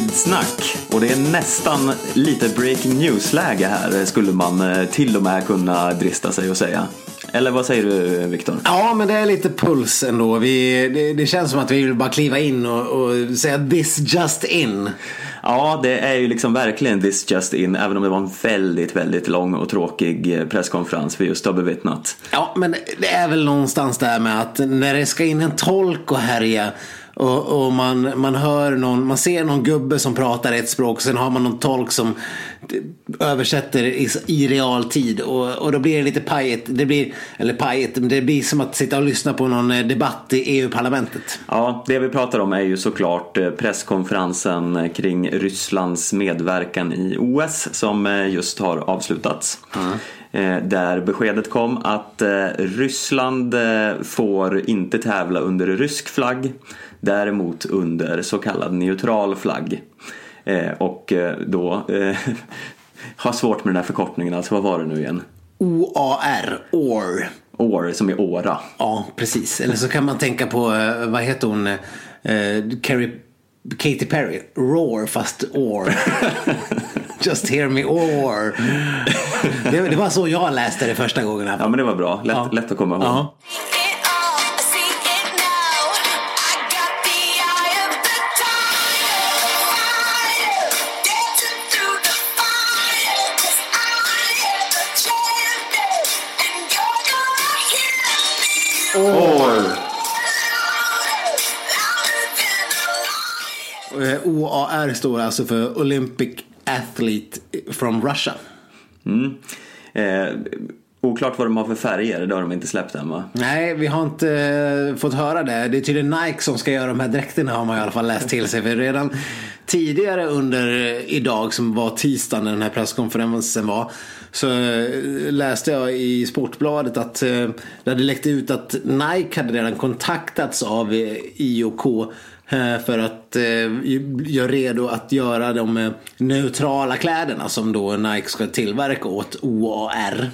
Skidsnack och det är nästan lite breaking news-läge här skulle man eh, till och med kunna drista sig att säga. Eller vad säger du Viktor? Ja, men det är lite puls ändå. Vi, det, det känns som att vi vill bara kliva in och, och säga this just in. Ja, det är ju liksom verkligen this just in, även om det var en väldigt, väldigt lång och tråkig eh, presskonferens vi just har bevittnat. Ja, men det är väl någonstans där med att när det ska in en tolk och härja och, och, man, man hör någon, man ser någon gubbe som pratar ett språk och sen har man någon tolk som översätter i, i realtid och, och då blir det lite pajigt. Det blir, eller pajigt, men det blir som att sitta och lyssna på någon eh, debatt i EU-parlamentet. Ja, det vi pratar om är ju såklart eh, presskonferensen kring Rysslands medverkan i OS som eh, just har avslutats. Mm. Där beskedet kom att Ryssland får inte tävla under rysk flagg Däremot under så kallad neutral flagg. Eh, och eh, då eh, har svårt med den här förkortningen, alltså vad var det nu igen? OAR, OR. OR som är åra. Ja, precis. Eller så kan man tänka på, vad heter hon, Carrie, Katy Perry, Roar fast OR. Just hear me or. Det, det, var så jag läste det första gången. Ja men det var bra, lätt, ja. lätt att komma ihåg. Ja. OAR står alltså för Olympic Athlete from Russia. Mm. Eh, oklart vad de har för färger, det har de inte släppt än va? Nej, vi har inte eh, fått höra det. Det är tydligen Nike som ska göra de här dräkterna har man i alla fall läst till sig. För redan tidigare under idag som var tisdagen när den här presskonferensen var så eh, läste jag i Sportbladet att eh, det hade läckt ut att Nike hade redan kontaktats av IOK Eh, för att eh, göra redo att göra de eh, neutrala kläderna som då Nike ska tillverka åt OAR.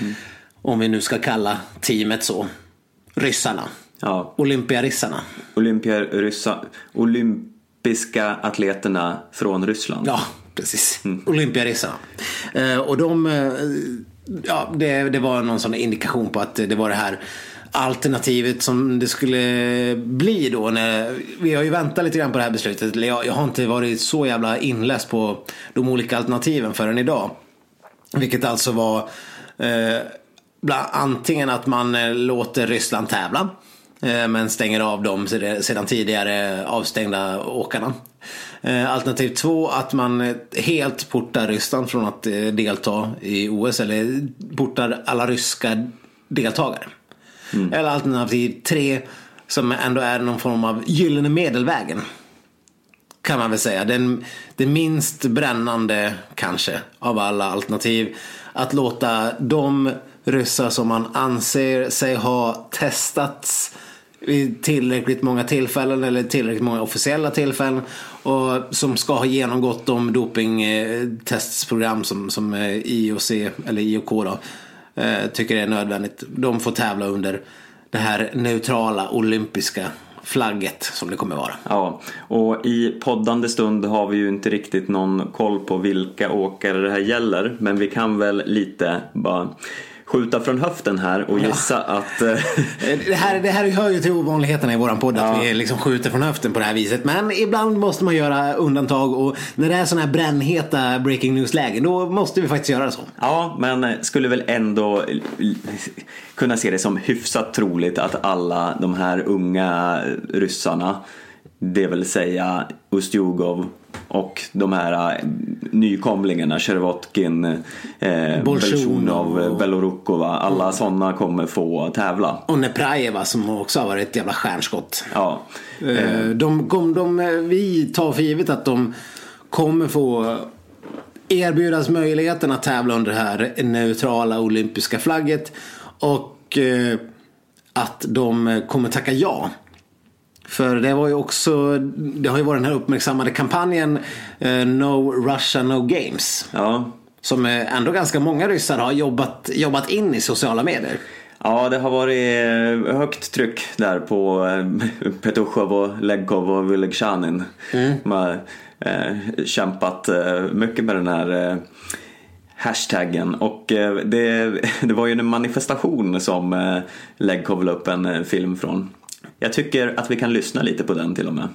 Mm. Om vi nu ska kalla teamet så. Ryssarna. Ja. Olympiarissarna. Olympiaryssa, olympiska atleterna från Ryssland. Ja, precis. Mm. Olympiarissarna. och de, ja, det, det var någon sån indikation på att det var det här alternativet som det skulle bli då. När, vi har ju väntat lite grann på det här beslutet. Jag, jag har inte varit så jävla inläst på de olika alternativen förrän idag. Vilket alltså var eh, bland, antingen att man eh, låter Ryssland tävla. Eh, men stänger av de sedan tidigare avstängda åkarna. Eh, alternativ två att man eh, helt portar Ryssland från att eh, delta i OS eller portar alla ryska deltagare. Mm. Eller alternativ tre som ändå är någon form av gyllene medelvägen. Kan man väl säga. Den, den minst brännande kanske av alla alternativ. Att låta de ryssar som man anser sig ha testats vid tillräckligt många tillfällen eller tillräckligt många officiella tillfällen och som ska ha genomgått de dopingtestprogram som, som eh, IOC eller IOK då Eh, tycker det är nödvändigt. De får tävla under det här neutrala olympiska flagget som det kommer vara. Ja, och i poddande stund har vi ju inte riktigt någon koll på vilka åkare det här gäller. Men vi kan väl lite bara skjuta från höften här och gissa ja. att... Eh, det, här, det här hör ju till ovanligheterna i våran podd ja. att vi liksom skjuter från höften på det här viset. Men ibland måste man göra undantag och när det är sådana här brännheta breaking news-lägen då måste vi faktiskt göra så. Ja, men eh, skulle väl ändå kunna se det som hyfsat troligt att alla de här unga ryssarna det vill säga Ustjugov och de här äh, nykomlingarna, Sjervotkin, eh, Bolsjunov, Belorukova, alla mm. sådana kommer få tävla. Och Neprajeva som också har varit ett jävla stjärnskott. Ja. Eh. De, de, de, vi tar för givet att de kommer få erbjudas möjligheten att tävla under det här neutrala olympiska flagget. Och eh, att de kommer tacka ja. För det var ju också, det har ju varit den här uppmärksammade kampanjen uh, No Russia No Games. Ja. Som ändå ganska många ryssar har jobbat, jobbat in i sociala medier. Ja, det har varit eh, högt tryck där på eh, Petushov och Legkov och Vylegzjanin. Mm. De har eh, kämpat eh, mycket med den här hashtaggen och det, det var ju en manifestation som Legkov la upp en film från. Jag tycker att vi kan lyssna lite på den till och med.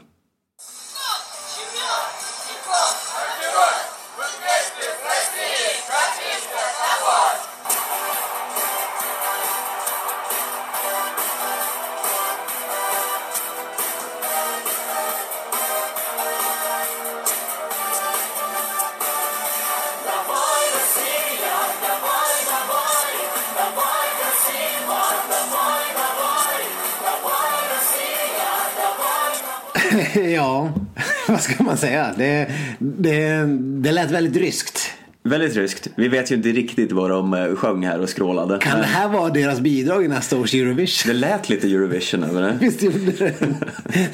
Vad ska man säga? Det, det, det lät väldigt ryskt. Väldigt ryskt. Vi vet ju inte riktigt vad de eh, sjöng här och skrålade. Kan det här vara deras bidrag i nästa års Eurovision? Det lät lite Eurovision över det. Visst gjorde det.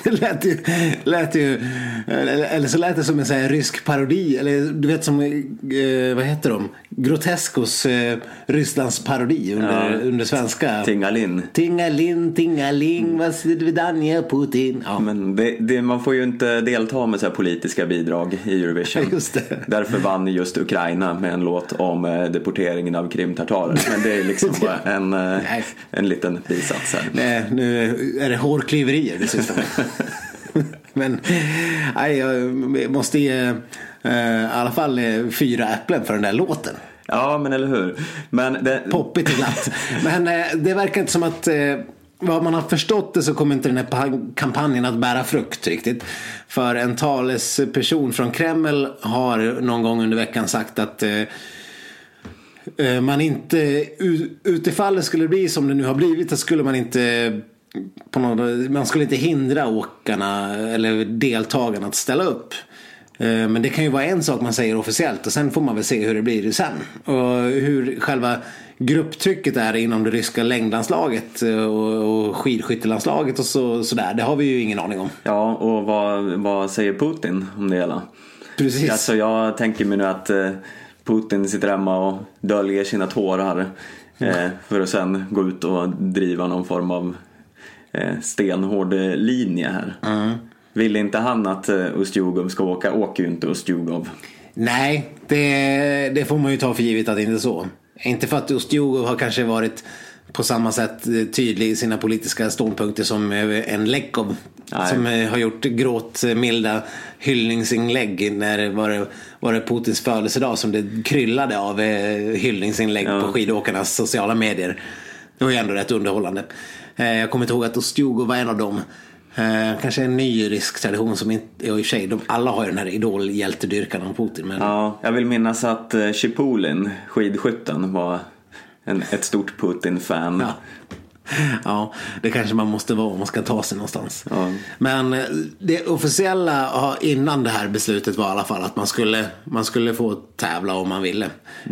Det lät ju, lät ju eller så lät det som en sån här rysk parodi. Eller du vet som, eh, vad heter de? Groteskos eh, Rysslands parodi under, ja. under svenska. Tingalin. Tingalin, tingaling, mm. vad svidvidanja Putin. Ja. Men det, det, man får ju inte delta med så politiska bidrag i Eurovision. Just det. Därför vann just Ukraina med en låt om eh, deporteringen av krimtartarer. Men det är liksom bara en, eh, en liten bisats här. Nej, nu är det hårklyverier sista. Men nej, jag måste ge eh, i alla fall eh, fyra äpplen för den där låten. Ja, men eller hur. Men det... Poppigt och glatt. men eh, det verkar inte som att vad man har förstått det så kommer inte den här kampanjen att bära frukt riktigt. För en talesperson från Kreml har någon gång under veckan sagt att man inte, utifall det skulle bli som det nu har blivit, så skulle man inte på något, man skulle inte hindra åkarna eller deltagarna att ställa upp. Eh, men det kan ju vara en sak man säger officiellt och sen får man väl se hur det blir sen. Och hur själva grupptrycket är inom det ryska längdlandslaget eh, och, skidskyttelandslaget och så, sådär. Det har vi ju ingen aning om. Ja, och vad, vad säger Putin om det hela? Precis. Alltså jag tänker mig nu att eh, Putin sitter hemma och döljer sina tårar för att sen gå ut och driva någon form av stenhård linje här. Mm. Vill inte han att Ustjugov eh, ska åka, åker ju inte Ustjugov. Nej, det, det får man ju ta för givet att det inte är så. Inte för att Ustjugov har kanske varit på samma sätt eh, tydlig i sina politiska ståndpunkter som en Lekov. Nej. Som har gjort gråtmilda hyllningsinlägg när var det, var det Putins födelsedag som det kryllade av hyllningsinlägg ja. på skidåkarnas sociala medier. Det var ju ändå rätt underhållande. Eh, jag kommer inte ihåg att Ostjugo var en av dem. Eh, kanske en ny rysk tradition som inte, i och för sig, de, alla har ju den här idolhjältedyrkan om Putin. Men... Ja, jag vill minnas att eh, Chipulin, skidskytten, var en, ett stort Putin-fan. Ja. ja, det kanske man måste vara om man ska ta sig någonstans. Ja. Men det officiella innan det här beslutet var i alla fall att man skulle, man skulle få tävla om man ville.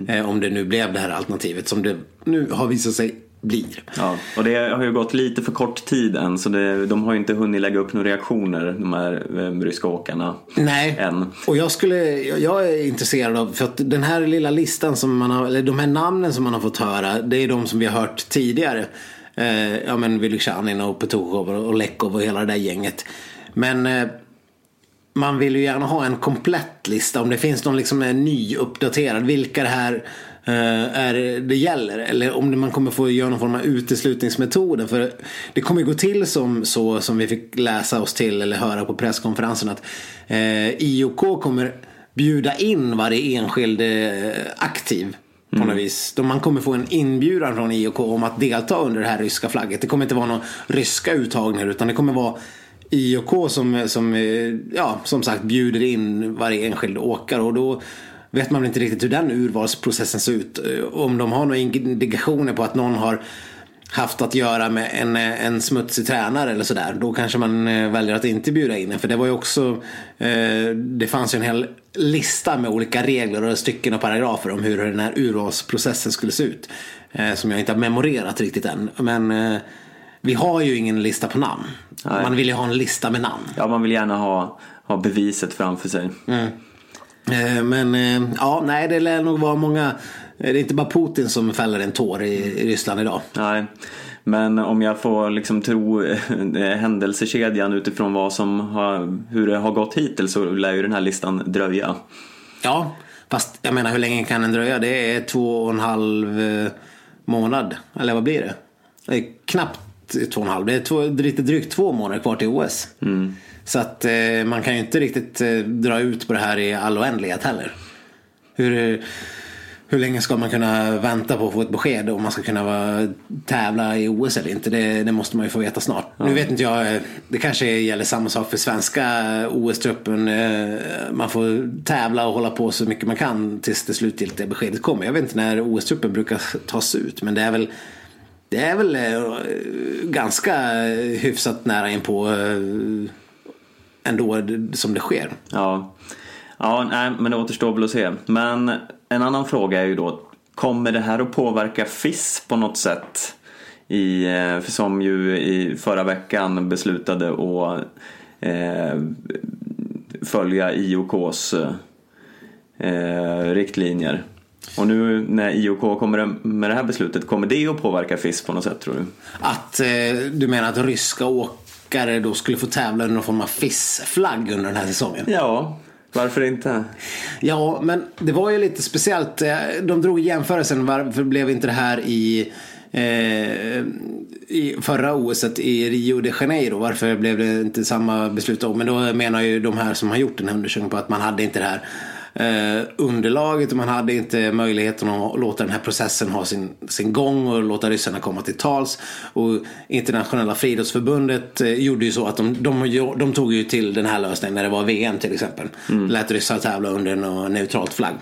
Mm. Om det nu blev det här alternativet som det nu har visat sig blir. Ja, och det har ju gått lite för kort tid än så det, de har ju inte hunnit lägga upp några reaktioner de här eh, ryska åkarna. Nej, än. och jag, skulle, jag är intresserad av, för att den här lilla listan som man har, eller de här namnen som man har fått höra, det är de som vi har hört tidigare. Eh, ja men Vylegzjanin och Petuchov och Lekov och hela det där gänget. Men eh, man vill ju gärna ha en komplett lista om det finns någon liksom ny uppdaterad. Vilka det här Eh, är det gäller. Eller om man kommer få göra någon form av uteslutningsmetoder. För det kommer gå till som, så som vi fick läsa oss till eller höra på presskonferensen att eh, IOK kommer bjuda in varje enskild eh, aktiv. På något mm. vis. Man kommer få en inbjudan från IOK om att delta under det här ryska flagget. Det kommer inte vara några ryska uttagningar utan det kommer vara IOK som, som, eh, ja, som sagt bjuder in varje enskild åkare. Och då vet man inte riktigt hur den urvalsprocessen ser ut. Om de har några indikationer på att någon har haft att göra med en, en smutsig tränare eller sådär. Då kanske man eh, väljer att inte bjuda in en. För det var ju också, eh, det fanns ju en hel lista med olika regler och stycken och paragrafer om hur den här urvalsprocessen skulle se ut. Eh, som jag inte har memorerat riktigt än. Men eh, vi har ju ingen lista på namn. Nej. Man vill ju ha en lista med namn. Ja, man vill gärna ha, ha beviset framför sig. Mm. Eh, men eh, ja, nej det lär nog vara många Det är inte bara Putin som fäller en tår i, Ryssland idag. Nej. Men om jag får liksom tro händelsekedjan utifrån vad som har, hur det har gått hittills så lär ju den här listan dröja. Ja, fast jag menar hur länge kan den dröja? Det är två och en halv eh, månad. Eller vad blir det? Det knappt två och en halv. Det är två, lite drygt två månader kvar till OS. Mm. Så att eh, man kan ju inte riktigt eh, dra ut på det här i all oändlighet heller. Hur, hur länge ska man kunna vänta på att få ett besked om man ska kunna vara, tävla i OS eller inte? Det, det måste man ju få veta snart. Ja. Nu vet inte jag, eh, det kanske gäller samma sak för svenska OS-truppen. Eh, man får tävla och hålla på så mycket man kan tills det slutgiltiga beskedet kommer. Jag vet inte när OS-truppen brukar tas ut men det är väl det är väl eh, ganska hyfsat nära in på ändå som det sker. Ja. Ja, nej, men det återstår väl att se. Men en annan fråga är ju då, kommer det här att påverka FIS på något sätt? I, eh, som ju i förra veckan beslutade att eh, följa IOKs eh, riktlinjer. Och nu när IOK kommer med det här beslutet, kommer det att påverka FIS på något sätt tror du? Att eh, du menar att ryska åkare då skulle få tävla under någon form av FIS-flagg under den här säsongen? Ja, varför inte? Ja, men det var ju lite speciellt. Eh, de drog jämförelsen. Varför blev inte det här i, eh, i förra OS i Rio de Janeiro? Varför blev det inte samma beslut då? Men då menar ju de här som har gjort den här undersökningen på att man hade inte det här eh, underlaget och man hade inte möjligheten att låta den här processen ha sin, sin gång och låta ryssarna komma till tals. Och internationella friidrottsförbundet eh, gjorde ju så att de, de, de, tog ju till den här lösningen när det var VM till exempel. Mm. Lät ryssar tävla under en neutralt flagg.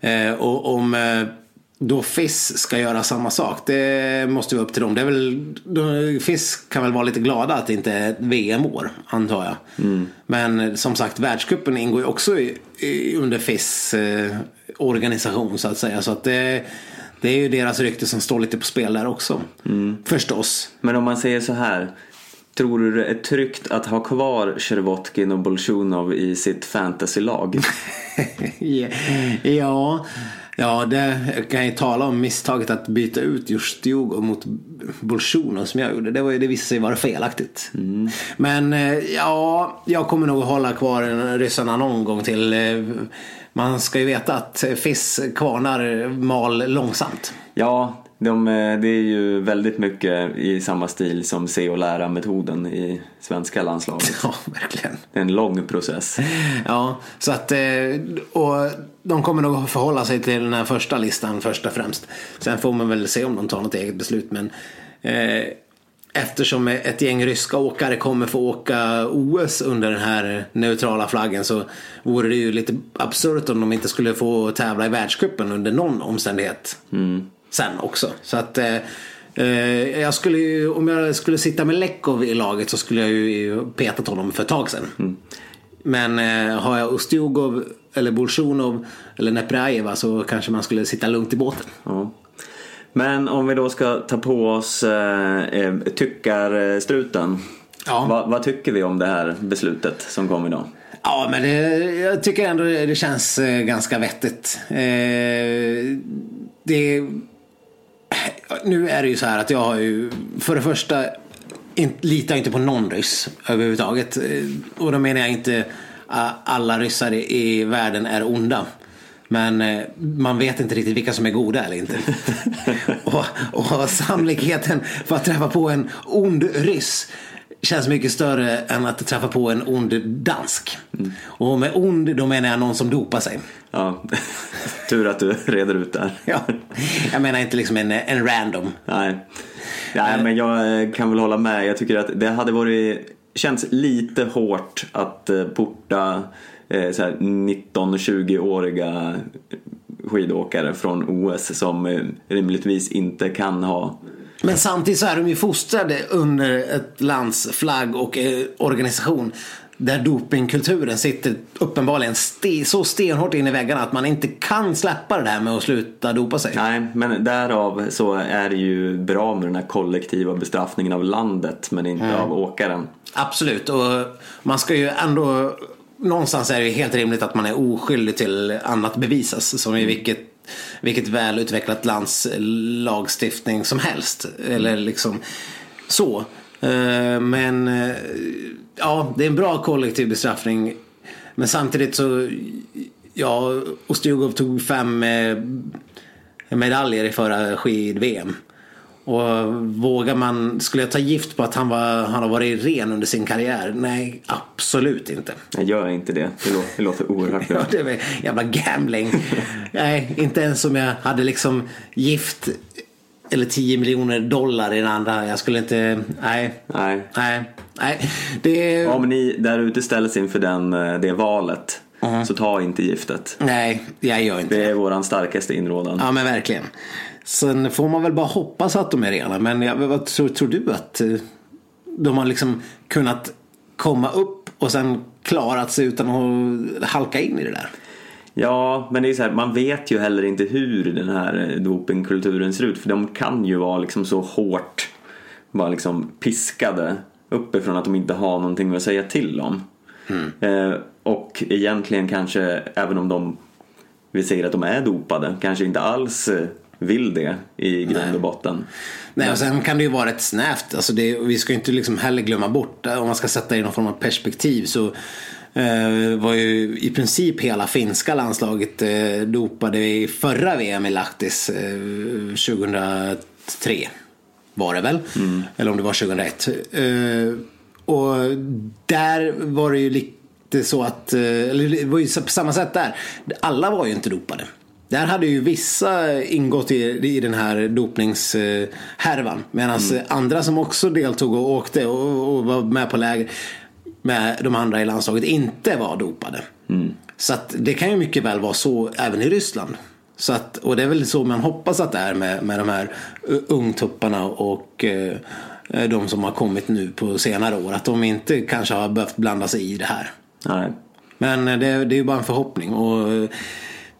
Eh, och om eh, då FIS ska göra samma sak. Det måste vara upp till dem. Det är väl, FIS kan väl vara lite glada att det inte är ett VM-år, antar jag. Mm. Men som sagt, världscupen ingår ju också i, i, under FIS eh, organisation så att säga. Så att det, det är ju deras rykte som står lite på spel där också. Mm. Förstås. Men om man säger så här. Tror du det är tryggt att ha kvar Sjervotkin och Bolsjunov i sitt fantasylag? ja. Ja, det kan jag tala om misstaget att byta ut just Diogo mot Bolsjunov som jag gjorde. Det, var, det visade sig vara felaktigt. Mm. Men eh, ja, jag kommer nog hålla kvar ryssarna någon gång till. Eh, man ska ju veta att FIS kvarnar mal långsamt. Ja, de, eh, det är ju väldigt mycket i samma stil som se och lära-metoden i svenska landslaget. Ja, verkligen. Det är en lång process. Ja, så att och de kommer nog förhålla sig till den här första listan först och främst. Sen får man väl se om de tar något eget beslut. Men eh, eftersom ett gäng ryska åkare kommer få åka OS under den här neutrala flaggen så vore det ju lite absurt om de inte skulle få tävla i världscupen under någon omständighet. Mm. Sen också. Så att eh, eh jag skulle ju, om jag skulle sitta med Lekov i laget så skulle jag ju petat honom för ett tag sedan. Mm. Men eh, har jag Ustjugov eller Bolsjunov eller Neprajeva så kanske man skulle sitta lugnt i båten. Ja. Men om vi då ska ta på oss eh, tyckarstruten. Ja. Va, vad tycker vi om det här beslutet som kom idag? Ja, men det, jag tycker ändå det känns ganska vettigt. Eh, det, nu är det ju så här att jag har ju för det första in, litar inte på någon ryss överhuvudtaget. Eh, och då menar jag inte alla ryssar i världen är onda. Men eh, man vet inte riktigt vilka som är goda eller inte. och, och sannolikheten för att träffa på en ond ryss känns mycket större än att träffa på en ond dansk. Mm. Och med ond då menar jag någon som dopar sig. Ja, tur att du reder ut där. ja, jag menar inte liksom en, en random. Nej. Nej, men jag eh, kan väl hålla med. Jag tycker att det hade varit känns lite hårt att eh, porta 19-20-åriga eh, skidåkare från OS som eh, rimligtvis inte kan ha men samtidigt så är de ju fostrade under ett lands flagg och organisation där dopingkulturen sitter uppenbarligen ste så stenhårt in i väggarna att man inte kan släppa det där med att sluta dopa sig. Nej, men därav så är det ju bra med den här kollektiva bestraffningen av landet men inte mm. av åkaren. Absolut, och man ska ju ändå Någonstans är det helt rimligt att man är oskyldig till annat bevisas som i vilket vilket välutvecklat lands lagstiftning som helst. Eller liksom så. Eh, men eh, ja, det är en bra kollektiv bestraffning. Men samtidigt så, ja, Ostjugov tog fem eh, medaljer i förra skid-VM. Och vågar man, skulle jag ta gift på att han, var, han har varit ren under sin karriär? Nej, absolut inte. Jag gör inte det. Det låter, det låter oerhört bra. ja, det är jävla gambling. nej, inte ens om jag hade liksom gift eller 10 miljoner dollar i den andra. Jag skulle inte, nej. Nej. Nej. nej. Det... Om ni där ute ställs inför den, eh, det valet. Uh-huh. Så ta inte giftet. Nej, jag gör inte det. är våran starkaste inrådan. Ja, men verkligen. Sen får man väl bara hoppas att de är rena. Men jag, vad tror, tror du att eh, de har liksom kunnat komma upp och sen klarat sig utan att halka in i det där? Ja, men det är så här, man vet ju heller inte hur den här eh, dopingkulturen ser ut. För de kan ju vara liksom så hårt bara liksom piskade uppifrån att de inte har någonting att säga till om. Mm. Eh, och egentligen kanske, även om de, vi säger att de är dopade, kanske inte alls eh, vill det i grund och botten. Nej, och sen kan det ju vara rätt snävt. Alltså det, vi ska inte liksom heller glömma bort, om man ska sätta i någon form av perspektiv så eh, var ju i princip hela finska landslaget eh, dopade i förra VM i Lahtis eh, 2003. Var det väl? Mm. Eller om det var 2001. Eh, och där var det ju lite så att, eh, eller det var ju på samma sätt där. Alla var ju inte dopade. Där hade ju vissa ingått i, i den här dopningshärvan. Medan mm. andra som också deltog och åkte och, och, var med på läger med de andra i landslaget inte var dopade. Mm. Så att det kan ju mycket väl vara så även i Ryssland. Så att, och det är väl så man hoppas att det är med, med de här ungtupparna och eh, de som har kommit nu på senare år. Att de inte kanske har behövt blanda sig i det här. Nej. Men det, det är ju bara en förhoppning. Och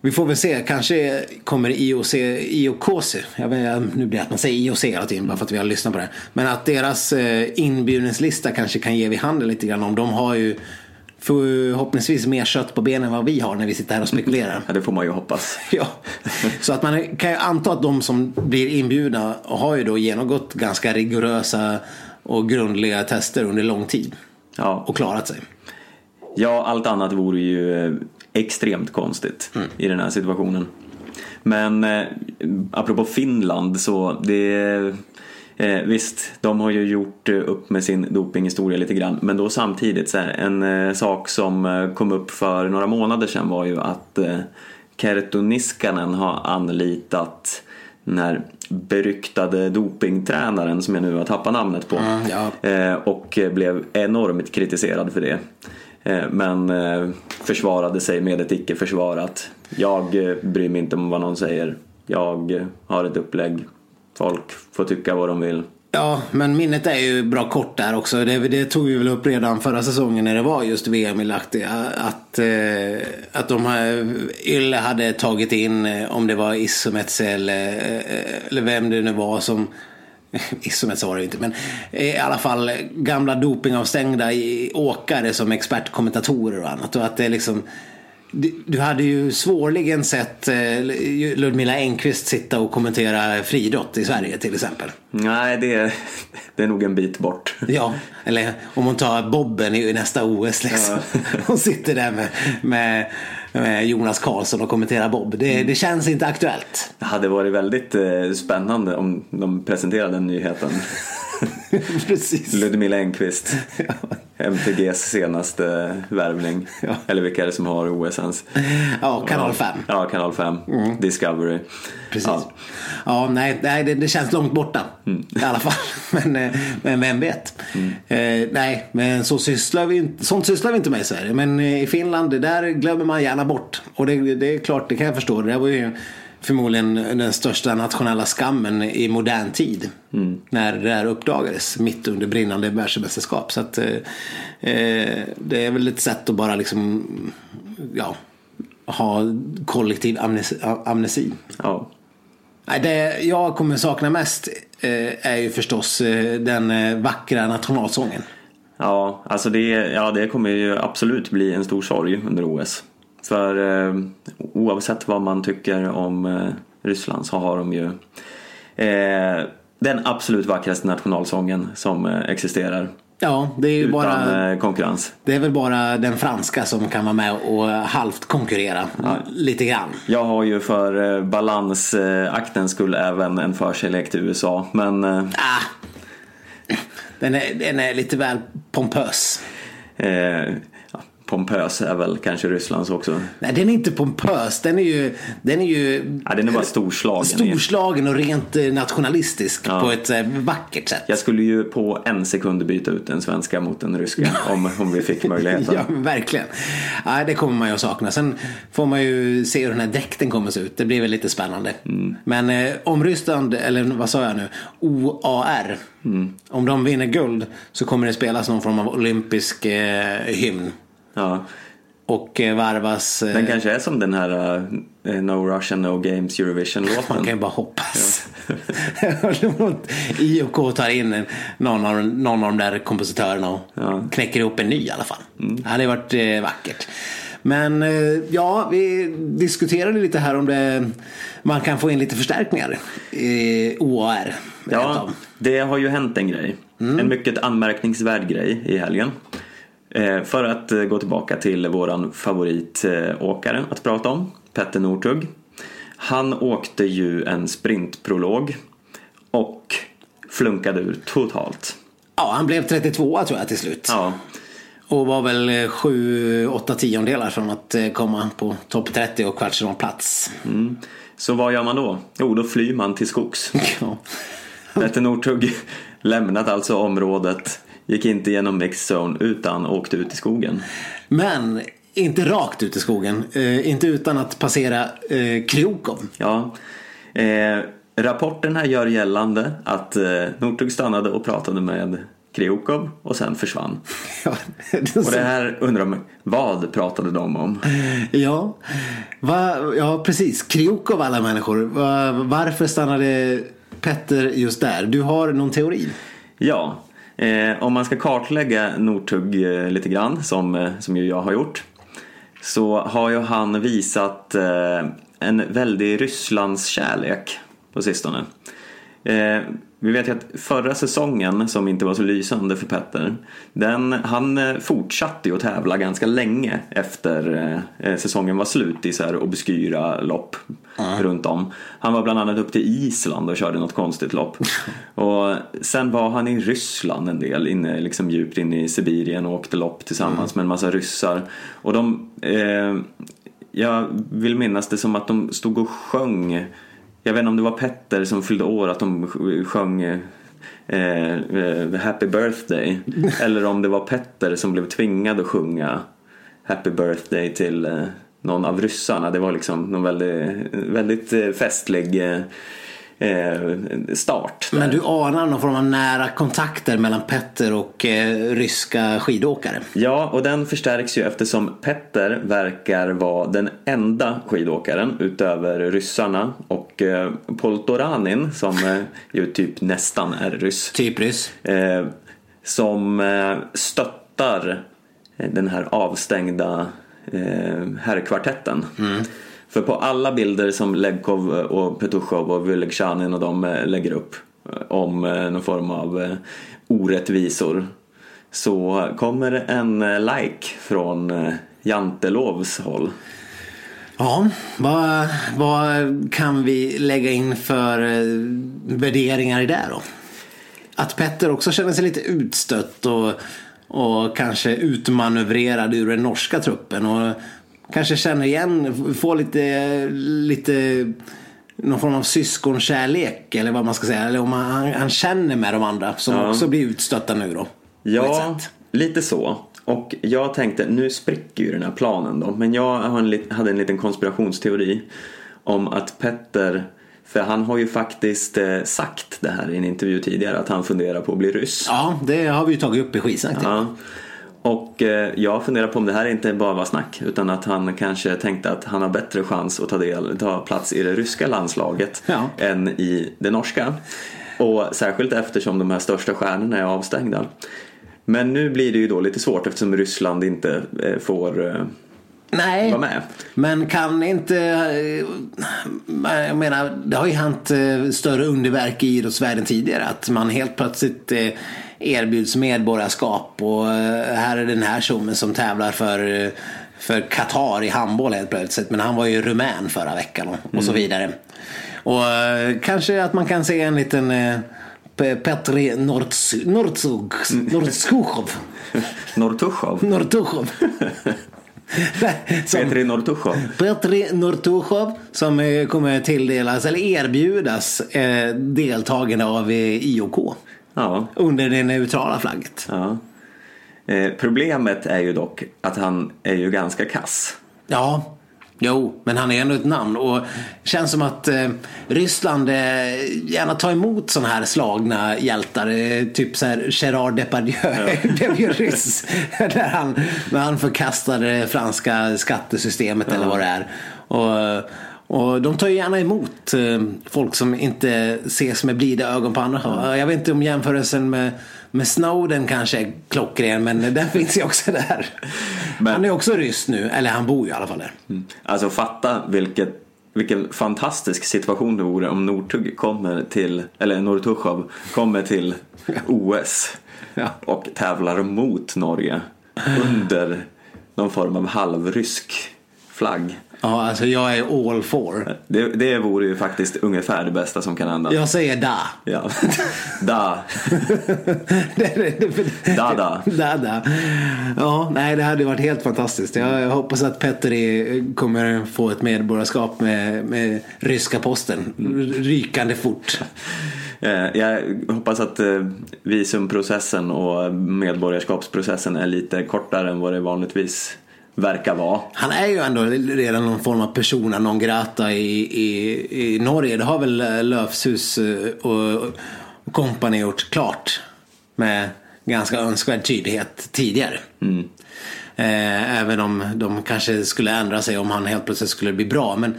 vi får väl se, kanske kommer IOC, IOKC, jag vet, nu blir det att man säger IOC hela tiden bara för att vi har lyssnat på det. Men att deras eh, inbjudningslista kanske kan ge vid handen lite grann om de har ju förhoppningsvis mer kött på benen än vad vi har när vi sitter här och spekulerar. Ja, det får man ju hoppas. ja. Så att man kan ju anta att de som blir inbjudna har ju då genomgått ganska rigorösa och grundliga tester under lång tid. Ja. Och klarat sig. Ja, allt annat vore ju eh, extremt konstigt mm. i den här situationen. Men eh, apropå Finland så det Eh, visst, de har ju gjort eh, upp med sin dopinghistoria lite grann. Men då samtidigt, så här, en eh, sak som eh, kom upp för några månader sedan var ju att eh, Kerttu Niskanen har anlitat den här beryktade dopingtränaren som jag nu har tappat namnet på. Mm, ja. eh, och blev enormt kritiserad för det. Eh, men eh, försvarade sig med ett icke försvarat. Jag eh, bryr mig inte om vad någon säger. Jag har ett upplägg. Folk får tycka vad de vill. Ja, men minnet är ju bra kort där också. Det, det, tog vi väl upp redan förra säsongen när det var just VM i Lahti. Att, att de här, Ylle hade tagit in, om det var Isometse eller, eller vem det nu var som Isomet var det inte, men i alla fall gamla dopingavstängda åkare som expertkommentatorer och annat. Och att det liksom du hade ju svårligen sett eh, Ludmila Engqvist sitta och kommentera friidrott i Sverige till exempel. Nej, det är, det är nog en bit bort. Ja, eller om hon tar bobben i nästa OS liksom. Ja. Hon sitter där med, med Jonas Karlsson och kommenterar bob. Det, mm. det, känns inte aktuellt. Det hade varit väldigt eh, spännande om de presenterade den nyheten. Precis. Ludmila Engqvist. ja. MTGs senaste värvning. Ja. Eller vilka är det som har OS ens? Ja, kanal 5. Ja, kanal 5. Mm. Discovery. Precis. Ja, ja nej, nej det, det, känns långt borta. Mm. I alla fall. Men, eh, men vem vet. Mm. Eh, nej, men så sysslar vi, sånt sysslar vi inte med i Sverige. Men eh, i Finland, det där glömmer man gärna bort. Och det, det är klart, det kan jag förstå. Det där var ju förmodligen den största nationella skammen i modern tid. Mm. När det här uppdagades mitt under brinnande världsmästerskap. Så att, eh, eh, det är väl ett sätt att bara liksom ja, ha kollektiv amnesi. amnesi. Ja. Det jag kommer sakna mest eh, är ju förstås eh, den eh, vackra nationalsången. Ja, alltså det, ja, det kommer ju absolut bli en stor sorg under OS. För eh, oavsett vad man tycker om eh, Ryssland så har de ju eh, den absolut vackraste nationalsången som eh, existerar. Ja, det är ju Utan bara... eh, konkurrens. Det är väl bara den franska som kan vara med och halvt konkurrera. Lite grann. Jag har ju för eh, balansaktens skull även en förkärlek till USA. Men Ah. Den är, den är lite väl pompös. eh, ja, pompös är väl kanske Rysslands också. Nej, den är inte pompös. Den är ju... Den är ju Ja, den är bara storslagen. storslagen och rent eh, nationalistisk Ja. på ett eh, vackert sätt. Jag skulle ju på en sekund byta ut den svenska mot den ryska om, om vi fick möjligheten. Ja, verkligen. Ja, det kommer man ju att sakna. Sen får man ju se hur den här dräkten kommer att se ut. Det blir väl lite spännande. Men eh, om Ryssland, eller vad sa jag nu, OAR. Om de vinner guld så kommer det spelas någon form av olympisk eh, hymn. Ja. Och eh, varvas... Eh, Den kanske är som den här eh, No Russian No Games man Eurovision-låten. kan ju bara hoppas. IOK tar in någon av, någon av de där kompositörerna och Ja. knäcker ihop en ny i alla fall. Det hade varit eh, vackert. Men ja, vi diskuterade lite här om det, man kan få in lite förstärkningar i OAR. Ja, det har ju hänt en grej. En mycket anmärkningsvärd grej i helgen. Eh, för att eh, gå tillbaka till våran favoritåkare att prata om, Petter Northug. Han åkte ju en sprintprolog och flunkade ur totalt. ja, han blev 32 tror jag till slut. Ja, Och var väl 7-8 tiondelar från att eh, komma på topp 30 och kvartsfinalplats. så vad gör man då? Jo, då flyr man till skogs. Ja. Petter Northug lämnat alltså området, gick inte genom mixzone utan åkte ut i skogen. Men inte rakt ut i skogen. Eh, inte utan att passera eh, Kryokov. Ja, eh, rapporten här gör gällande att eh, Northug stannade och pratade med Kriokov och sen försvann. Ja, Och det här undrar man, vad pratade de om? ja. Va, ja, precis. Kryokov alla människor. Va, varför stannade Petter just där? Du har någon teori? Ja, eh, om man ska kartlägga Northug eh, lite grann, som, eh, som ju jag har gjort, så har ju han visat eh, en väldig Rysslands kärlek på sistone. Eh, Eh, vi vet ju att förra säsongen, som inte var så lysande för Petter, den, han eh, fortsatte ju att tävla ganska länge efter eh, säsongen var slut i så här obskyra lopp runt om. Han var bland annat upp till Island och körde något konstigt lopp. och sen var han i Ryssland en del, inne, liksom djupt inne i Sibirien och åkte lopp tillsammans med en massa ryssar. Och de, eh, jag vill minnas det som att de stod och sjöng jag vet inte om det var Petter som fyllde år att de sjöng eh, eh, Happy birthday. Eller om det var Petter som blev tvingad att sjunga Happy birthday till eh, någon av ryssarna. Det var liksom någon väldigt, väldigt eh, festlig start. där. Men du anar någon form av nära kontakter mellan Petter och eh, ryska skidåkare. Ja, och den förstärks ju eftersom Petter verkar vara den enda skidåkaren utöver ryssarna och eh, Poltoranin som eh, ju typ nästan är ryss. Typ ryss. Eh, som eh, stöttar eh, den här avstängda eh, herrkvartetten. För på alla bilder som Legkov eh, och Petushov och Vylegzjanin och de eh, lägger upp eh, om någon form av orättvisor så kommer en like från Jantelovs håll. Ja, vad, vad kan vi lägga in för värderingar i det då? Att Petter också känner sig lite utstött och, och kanske utmanövrerad ur den norska truppen och kanske känner igen, får lite, lite någon form av syskonkärlek eller vad man ska säga. Eller om han, han känner med de andra som Ja. också blir utstötta nu då. Ja, lite så. Och jag tänkte, nu spricker ju den här planen då. Men jag hade en liten konspirationsteori om att Petter, för han har ju faktiskt eh, sagt det här i en intervju tidigare, att han funderar på att bli ryss. Ja, det har vi ju tagit upp i skitsnack. Ja. Och eh, jag funderar på om det här inte bara var snack utan att han kanske tänkte att han har bättre chans att ta, del, ta plats i det ryska landslaget Ja. än i det norska. Och särskilt eftersom de här största stjärnorna är avstängda. Men nu blir det ju då lite svårt eftersom Ryssland inte eh, får eh, Nej, vara med. men kan inte... eh, Jag menar, det har ju hänt eh, större underverk i idrottsvärlden tidigare. Att man helt plötsligt eh, erbjuds medborgarskap och här är den här tjommen som tävlar för, för Qatar i handboll helt plötsligt. Men han var ju rumän förra veckan och, och så vidare. Och kanske att man kan se en liten eh, Pe- Petri Nordzug, Nordskukov. Nortuchov. Nortuchov. Som- Petri Nortuchov. Petri Nortuchov som eh, kommer tilldelas eller erbjudas eh, deltagande av eh, IOK Ja. under det neutrala flagget. ja. Eh, problemet är ju dock att han är ju ganska kass. Ja, jo, men han är ändå ett namn och känns som att eh, Ryssland eh, gärna tar emot sådana här slagna hjältar. Eh, typ så här Gerard Depardieu blev ju ryss när han, när han förkastade det franska skattesystemet eller vad det är. Och, och de tar ju gärna emot eh, folk som inte ses med blida ögon på andra. Jag vet inte om jämförelsen med, med Snowden kanske är klockren men den finns ju också där. Men- Han är också ryss nu, eller han bor ju i alla fall där. Alltså fatta vilket, vilken fantastisk situation det vore om Nortug kommer till, eller Nortuchov kommer till OS Ja. och tävlar mot Norge under någon form av halvrysk flagg. Ja, alltså jag är all for. Det, det vore ju faktiskt ungefär det bästa som kan hända. Jag säger da. Ja. Da, da, da. da, da. Ja, nej det hade varit helt fantastiskt. Jag, jag hoppas att Petteri kommer få ett medborgarskap med, med ryska posten. Rykande fort. Eh, Jag hoppas att eh, visumprocessen och medborgarskapsprocessen är lite kortare än vad det vanligtvis verkar vara. Han är ju ändå redan någon form av persona non grata i, i, i Norge. Det har väl eh, Löfshus eh, och, company gjort klart med ganska önskvärd tydlighet tidigare. Eh, även om de kanske skulle ändra sig om han helt plötsligt skulle bli bra. Men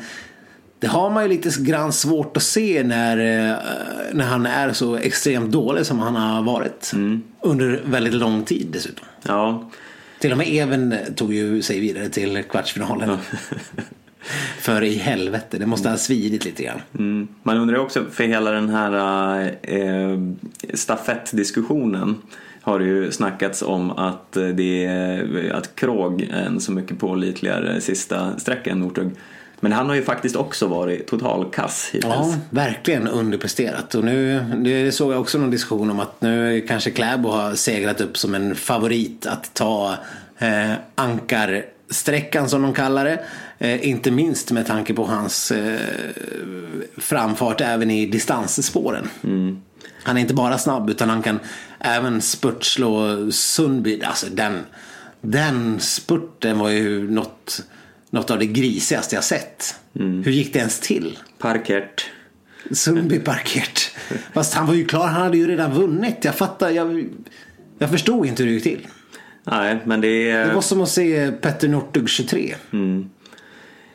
det har man ju lite grann svårt att se när, när han är så extremt dålig som han har varit. Under väldigt lång tid dessutom. Ja, Till och med Even tog ju sig vidare till kvartsfinalen. För i helvete, det måste ha svidit lite grann. Mm. Man undrar ju också, för hela den här eh, stafettdiskussionen har det ju snackats om att, det är, att Krog är en så mycket pålitligare sista sträcka än Northug. Men han har ju faktiskt också varit totalkass hittills. Ja, verkligen underpresterat. Och nu det såg jag också någon diskussion om att nu kanske Kläbo har seglat upp som en favorit att ta eh, ankarsträckan som de kallar det. Eh, inte minst med tanke på hans eh, framfart även i distansspåren. Han är inte bara snabb utan han kan även spurtslå Sundby. Alltså den, den spurten var ju något, något av det grisigaste jag sett. Hur gick det ens till? Parkert. Sundby parkert. Fast han var ju klar, han hade ju redan vunnit. Jag fattar, jag, jag förstod inte hur det gick till. Nej, men det. Det var som att se Petter Northug 23.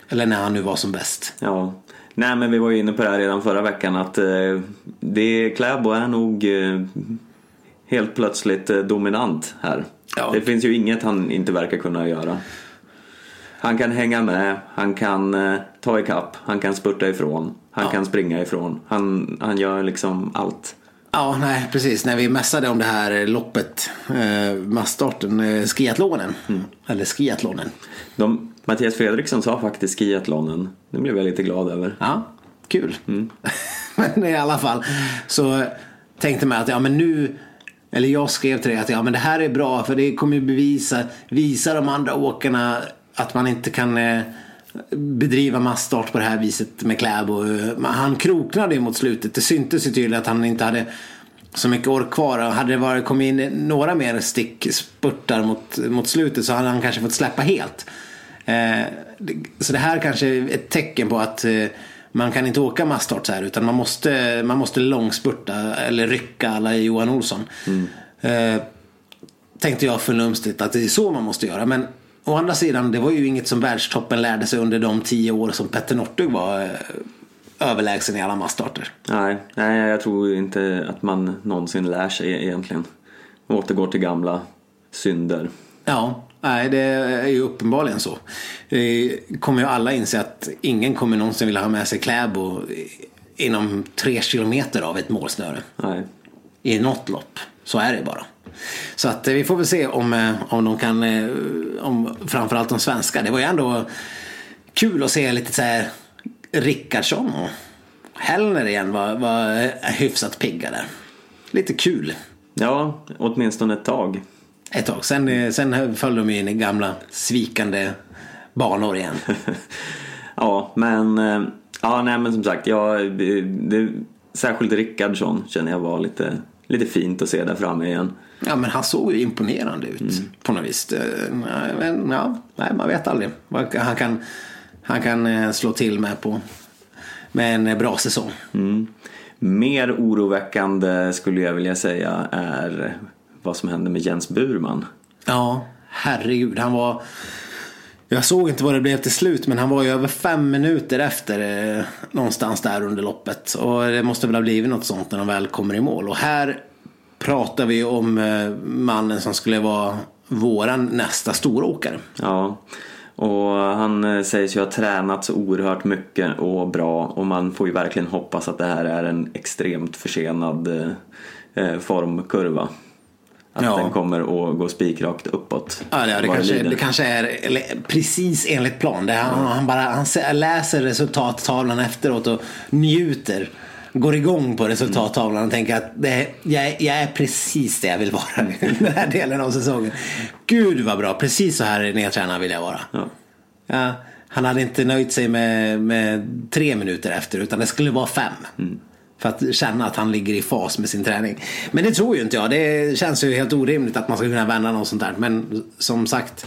Eller när han nu var som bäst. Ja. Nej men vi var ju inne på det här redan förra veckan att eh, det, Kläbo är nog eh, helt plötsligt eh, dominant här. Ja. Det finns ju inget han inte verkar kunna göra. Han kan hänga med, han kan eh, ta ikapp, han kan spurta ifrån, han kan springa ifrån. Han, han gör liksom allt. Ja, nej precis. När vi mässade om det här loppet, eh, massstarten, eh, skiathlonen. Eller skiathlonen. De, Mattias Fredriksson sa faktiskt skiathlonen. Det blev jag lite glad över. Ja, kul. men i alla fall så tänkte man att ja men nu eller jag skrev till dig att ja men det här är bra för det kommer ju bevisa visa de andra åkarna att man inte kan eh, bedriva massstart på det här viset med Kläbo. Men Han kroknade ju mot slutet. Det syntes ju tydligt att han inte hade så mycket ork kvar. Hade det varit, kommit in några mer stickspurtar mot, mot slutet så hade han kanske fått släppa helt. Eh, så det här kanske är ett tecken på att eh, man kan inte åka massstart så här utan man måste, man måste långspurta eller rycka alla Johan Olsson. Eh, tänkte jag förnumstigt att det är så man måste göra. Men å andra sidan, det var ju inget som världstoppen lärde sig under de tio år som Petter Northug var eh, överlägsen i alla massstarter. Nej, nej, jag tror inte att man någonsin lär sig egentligen. Återgår till gamla synder. Ja, nej det är ju uppenbarligen så. Det kommer ju alla inse att ingen kommer någonsin vilja ha med sig Kläbo inom tre kilometer av ett målsnöre. Nej. I något lopp. Så är det bara. Så att eh, vi får väl se om, eh, om de kan, eh, om framförallt de svenska. Det var ju ändå kul att se lite så här Rickardsson och Hellner igen var, var hyfsat pigga där. Lite kul. Ja, åtminstone ett tag. Ett tag. Sen, sen föll de in i gamla svikande banor igen. ja, men, ja, nej, men som sagt, ja, det, särskilt Rickardsson känner jag var lite, lite fint att se där framme igen. Ja, men han såg ju imponerande ut mm. på något vis. Men, ja, nej, man vet aldrig. Han kan, han kan eh, slå till med på med en bra säsong. Mm. Mer oroväckande skulle jag vilja säga är vad som hände med Jens Burman. Ja, herregud. Han var... Jag såg inte vad det blev till slut men han var ju över fem minuter efter eh, någonstans där under loppet. Och det måste väl ha blivit något sånt när de väl kommer i mål. Och här pratar vi om eh, mannen som skulle vara våran nästa storåkare. Ja, och han eh, sägs ju ha tränat så oerhört mycket och bra och man får ju verkligen hoppas att det här är en extremt försenad eh, eh formkurva. Att ja. den kommer att gå spikrakt uppåt. Ja, det, det, kanske, det kanske är precis enligt plan. Det, han, han, bara, han läser resultattavlan efteråt och njuter går igång på resultattavlan och tänker att det, jag, jag är precis det jag vill vara i den här delen av säsongen. Gud vad bra, precis så här nedtränad vill jag vara. Ja. Ja, han hade inte nöjt sig med, med tre minuter efter utan det skulle vara fem. Mm. För att känna att han ligger i fas med sin träning. Men det tror ju inte jag. Det känns ju helt orimligt att man ska kunna vända något sånt där. Men som sagt,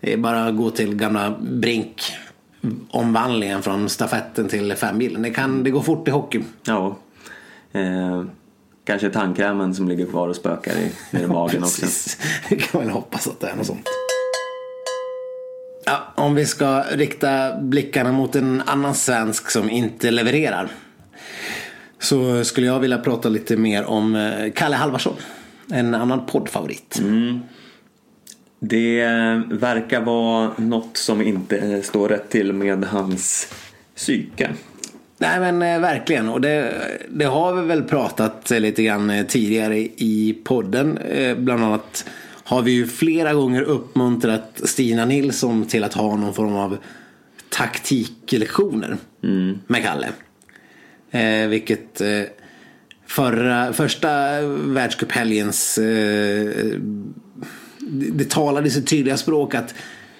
det är bara att gå till gamla Brink omvandlingen från stafetten till femmilen. Det, kan, det går fort i hockey. Ja. Eh, kanske tandkrämen som ligger kvar och spökar i, i magen också. Det kan man hoppas att det är något sånt. Ja, om vi ska rikta blickarna mot en annan svensk som inte levererar. Så skulle jag vilja prata lite mer om eh, Kalle Halvarsson. En annan poddfavorit. Mm. Det verkar vara något som inte står rätt till med hans psyke. Nej men eh, verkligen och det, det, har vi väl pratat lite grann eh, tidigare i podden. Eh, bland annat har vi ju flera gånger uppmuntrat Stina Nilsson till att ha någon form av taktiklektioner mm. med Kalle. Eh, vilket eh, förra, första världscuphelgens eh, det talade sitt tydliga språk att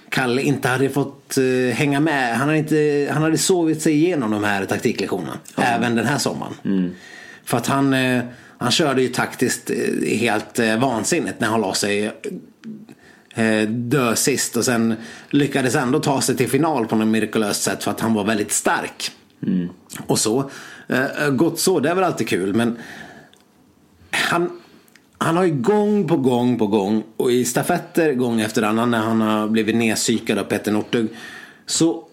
Kalle inte hade fått uh, hänga med. Han hade, inte, han hade sovit sig igenom de här taktiklektionerna. Mm. Även den här sommaren. Mm. För att han, uh, han körde ju taktiskt uh, helt uh, vansinnigt när han la sig dö sist. Och sen lyckades ändå ta sig till final på något mirakulöst sätt för att han var väldigt stark. Mm. Och så. Eh, eh, gott så, det är väl alltid kul. Men han, han har ju gång på gång på gång och i stafetter gång efter annan när han har blivit nedpsykad av Petter Northug så,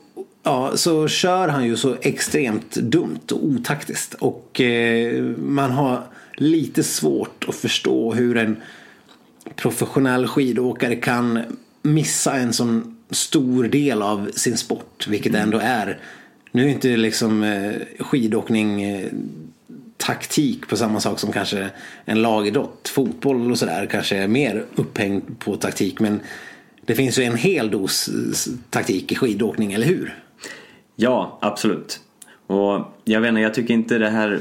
ja, så kör han ju så extremt dumt och otaktiskt. Och eh, man har lite svårt att förstå hur en professionell skidåkare kan missa en sån stor del av sin sport. Vilket ändå är. Nu är inte liksom eh, skidåkning eh, taktik på samma sak som kanske en lagidrott. Fotboll och sådär kanske är mer upphängd på taktik. Men det finns ju en hel dos eh, taktik i skidåkning, eller hur? Ja, absolut. Och jag vet inte, jag tycker inte det här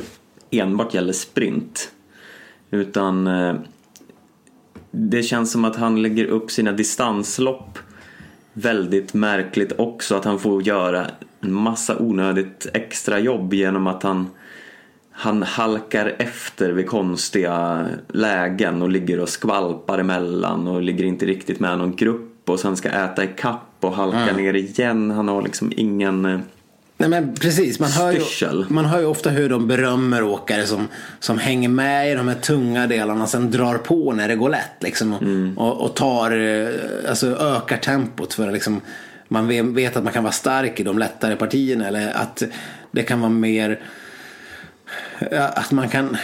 enbart gäller sprint. Utan eh, det känns som att han lägger upp sina distanslopp väldigt märkligt också. Att han får göra en massa onödigt extra jobb genom att han han halkar efter vid konstiga lägen och ligger och skvalpar emellan och ligger inte riktigt med någon grupp och sen ska äta i kapp och halka mm. ner igen. Han har liksom ingen eh, Nej men precis, man hör, ju, man hör ju ofta hur de berömmer åkare som, som hänger med i de här tunga delarna och sen drar på när det går lätt. Liksom, mm. och, och, tar, eh, alltså ökar tempot för att liksom, man vet att man kan vara stark i de lättare partierna eller att det kan vara mer att man kan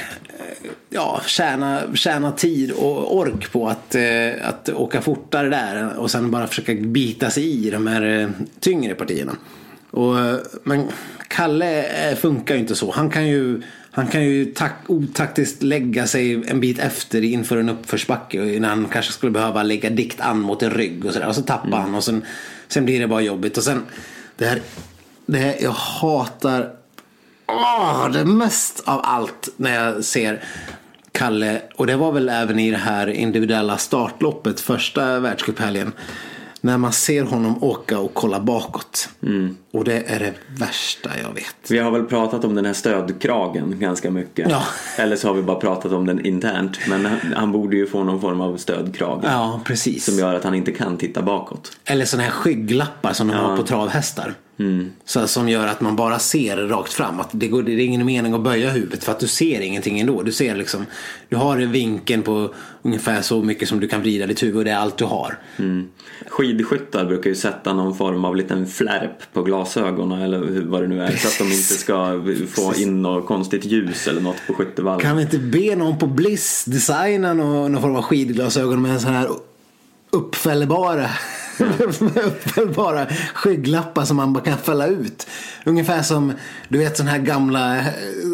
ja, tjäna, tjäna tid och ork på att, eh, att åka fortare där och sen bara försöka bita sig i de här eh, tyngre partierna. Och, eh, men Kalle funkar ju inte så. Han kan ju, han kan ju tak, otaktiskt lägga sig en bit efter inför en uppförsbacke när han kanske skulle behöva lägga dikt an mot en rygg och sådär. Och så tappar mm. han och sen, sen blir det bara jobbigt. Och sen, det här, det här jag hatar åh, det mest av allt när jag ser Kalle, och det var väl även i det här individuella startloppet första världscuphelgen. När man ser honom åka och kolla bakåt. Mm. Och det är det värsta jag vet. Vi har väl pratat om den här stödkragen ganska mycket. Ja. Eller så har vi bara pratat om den internt. Men han borde ju få någon form av stödkrage. Ja, precis. Som gör att han inte kan titta bakåt. Eller sådana här skygglappar som de ja. har på travhästar. Mm. Så, som gör att man bara ser rakt fram. Att det, går, det är ingen mening att böja huvudet för att du ser ingenting ändå. Du ser liksom, du har vinkeln på ungefär så mycket som du kan vrida ditt huvud och det är allt du har. Mm. Skidskyttar brukar ju sätta någon form av liten flärp på glasögonen eller vad det nu är. Så att de inte ska få in något konstigt ljus eller något på skyttevallen. Kan vi inte be någon på Bliss designa någon, någon form av skidglasögon med en sån här uppfällbara bara skygglappar som man bara kan fälla ut. Ungefär som du vet sådana här gamla,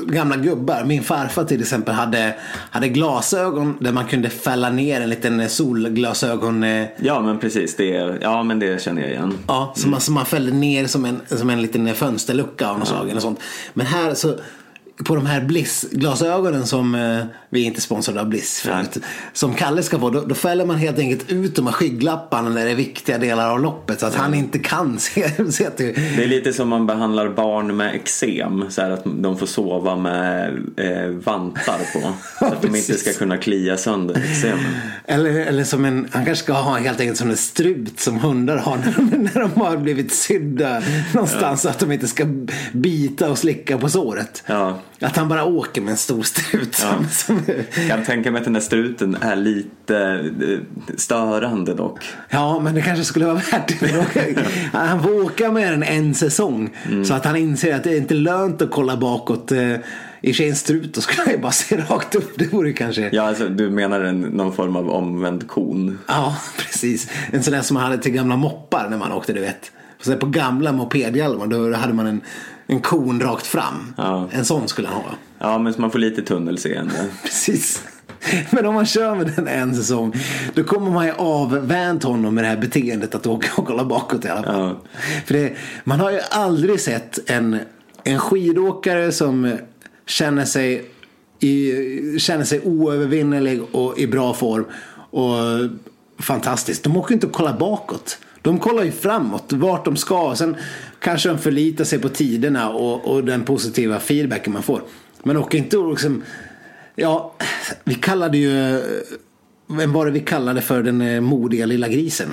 gamla gubbar. Min farfar till exempel hade, hade glasögon där man kunde fälla ner en liten solglasögon. Eh, ja men precis, det, ja, men det känner jag igen. Ja, som, mm. man, som man fällde ner som en, som en liten fönsterlucka av något ja. slag. Eller sånt. Men här så på de här Bliss-glasögonen som eh, vi är inte sponsrade av Bliss förut. Som Kalle ska få, då, då fäller man helt enkelt ut de här skygglapparna när det är viktiga delar av loppet så att mm. han inte kan se, se till. Det är lite som man behandlar barn med eksem. Så här att de får sova med eh, vantar på. så att de inte ska kunna klia sönder eksemen. Eller, eller som en, han kanske ska ha helt enkelt som en strut som hundar har när de, när de har blivit sydda någonstans. Ja. Så att de inte ska bita och slicka på såret. Ja. Att han bara åker med en stor strut. Ja. Som, Jag tänka mig att den där struten är lite eh, störande dock. Ja, men det kanske skulle vara värt det. Han får åka med den en säsong. Mm. Så att han inser att det är inte lönt att kolla bakåt. Eh, I och en strut då skulle ju bara se rakt upp. Det vore kanske... Ja, alltså, du menar en, någon form av omvänd kon? Ja, precis. En sån där som man hade till gamla moppar när man åkte, du vet. Så på gamla mopedhjälmar då hade man en en kon rakt fram. Ja. En sån skulle han ha. Ja, men så man får lite tunnelseende. Precis. Men om man kör med den en säsong då kommer man ju avvänt honom med det här beteendet att åka och kolla bakåt i alla fall. Ja. För det, man har ju aldrig sett en, en skidåkare som känner sig, i, känner sig oövervinnerlig och i bra form. Och fantastiskt. De åker inte och kollar bakåt. De kollar ju framåt, vart de ska. Sen kanske de förlitar sig på tiderna och, och den positiva feedbacken man får. Men åker inte och liksom, ja, vi kallade ju, vem var det vi kallade för den eh, modiga lilla grisen?